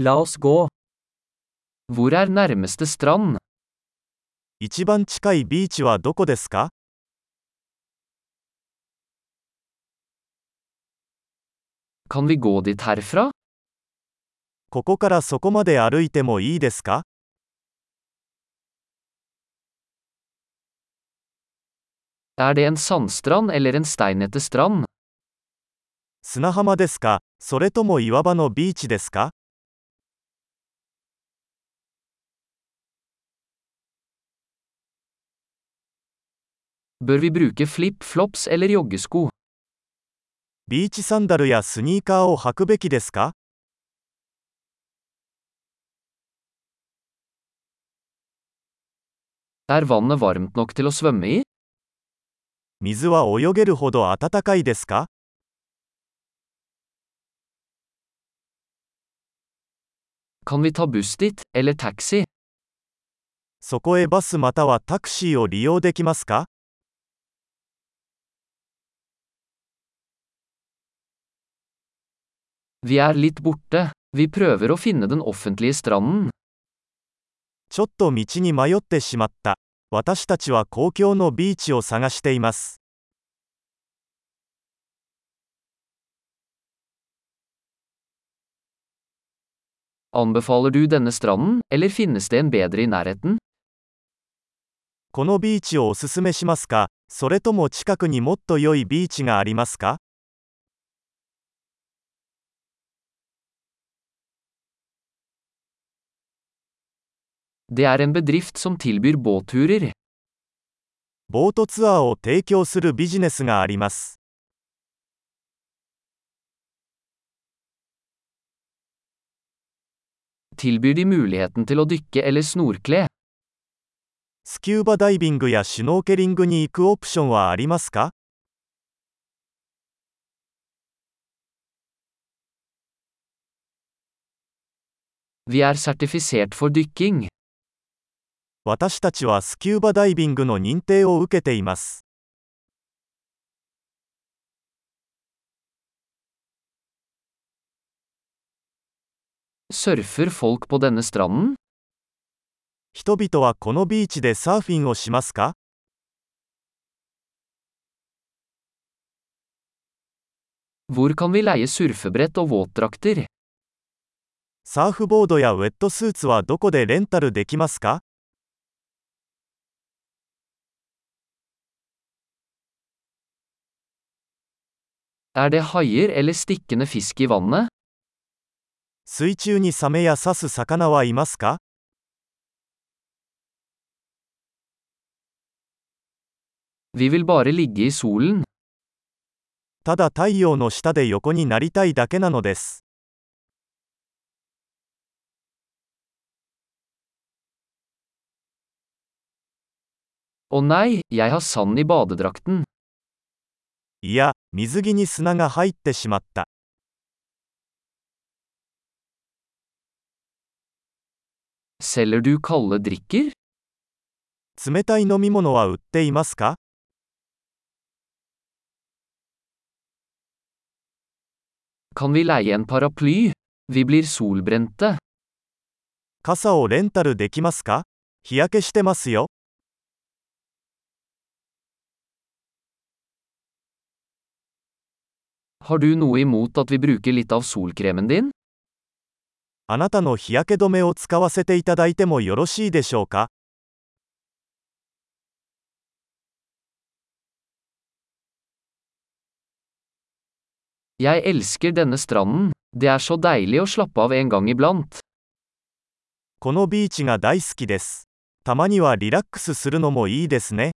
La oss gå. Hvor er nærmeste strand? 一番近いビーチはどこですか Kan vi gå dit herfra? ここからそこまで歩いてもいいですか Er det en sandstrand eller en steinete strand? 砂浜ですかそれとも岩場のビーチですかビーチサンダルやスニーカーを履くべきですか？水は泳げるほど暖かいですか？そこへバスまたはタクシーを利用できますか？Vi er lit borte. Vi prøver it offentlige stranden. ちょっと道に迷ってしまった。私たちは公共のビーチを探しています。このビーチをおすすめしますか？それとも近くにもっと良いビーチがありますか？Det er en bedrift som tilbyr båtturer. ボートツアーを提供するビジネスがあります。 Tilbyr de muligheten til å dykke eller snorkle? スキューバダイビングやシュノーケリングに行くオプションはありますか Vi er sertifisert for dykking. 私たちはスキューバダイビングの認定を受けています。人々はこのビーチでサーフィンをしますか?サーフボードやウェットスーツはどこでレンタルできますか？Er det haier eller stikkende fisk i vannet? 水中にサメや刺す魚はいますか Vi vil bare ligge i solen. ただ太陽の下で横になりたいだけなのです。 Å nei, jeg har sand i badedrakten. いや、 水着に砂が入ってしまった。Selger du kalde drikker? 冷たい飲み物は売っていますか.傘をレンタルできますか日焼けしてますよ。Har du noe imot at vi bruker litt av solkremen din? あなたの日焼け止めを使わせていただいてもよろしいでしょうか Jeg elsker denne stranden. Det er så deilig å slappe av en gang iblant. このビーチが大好きです。たまにはリラックスするのもいいですね。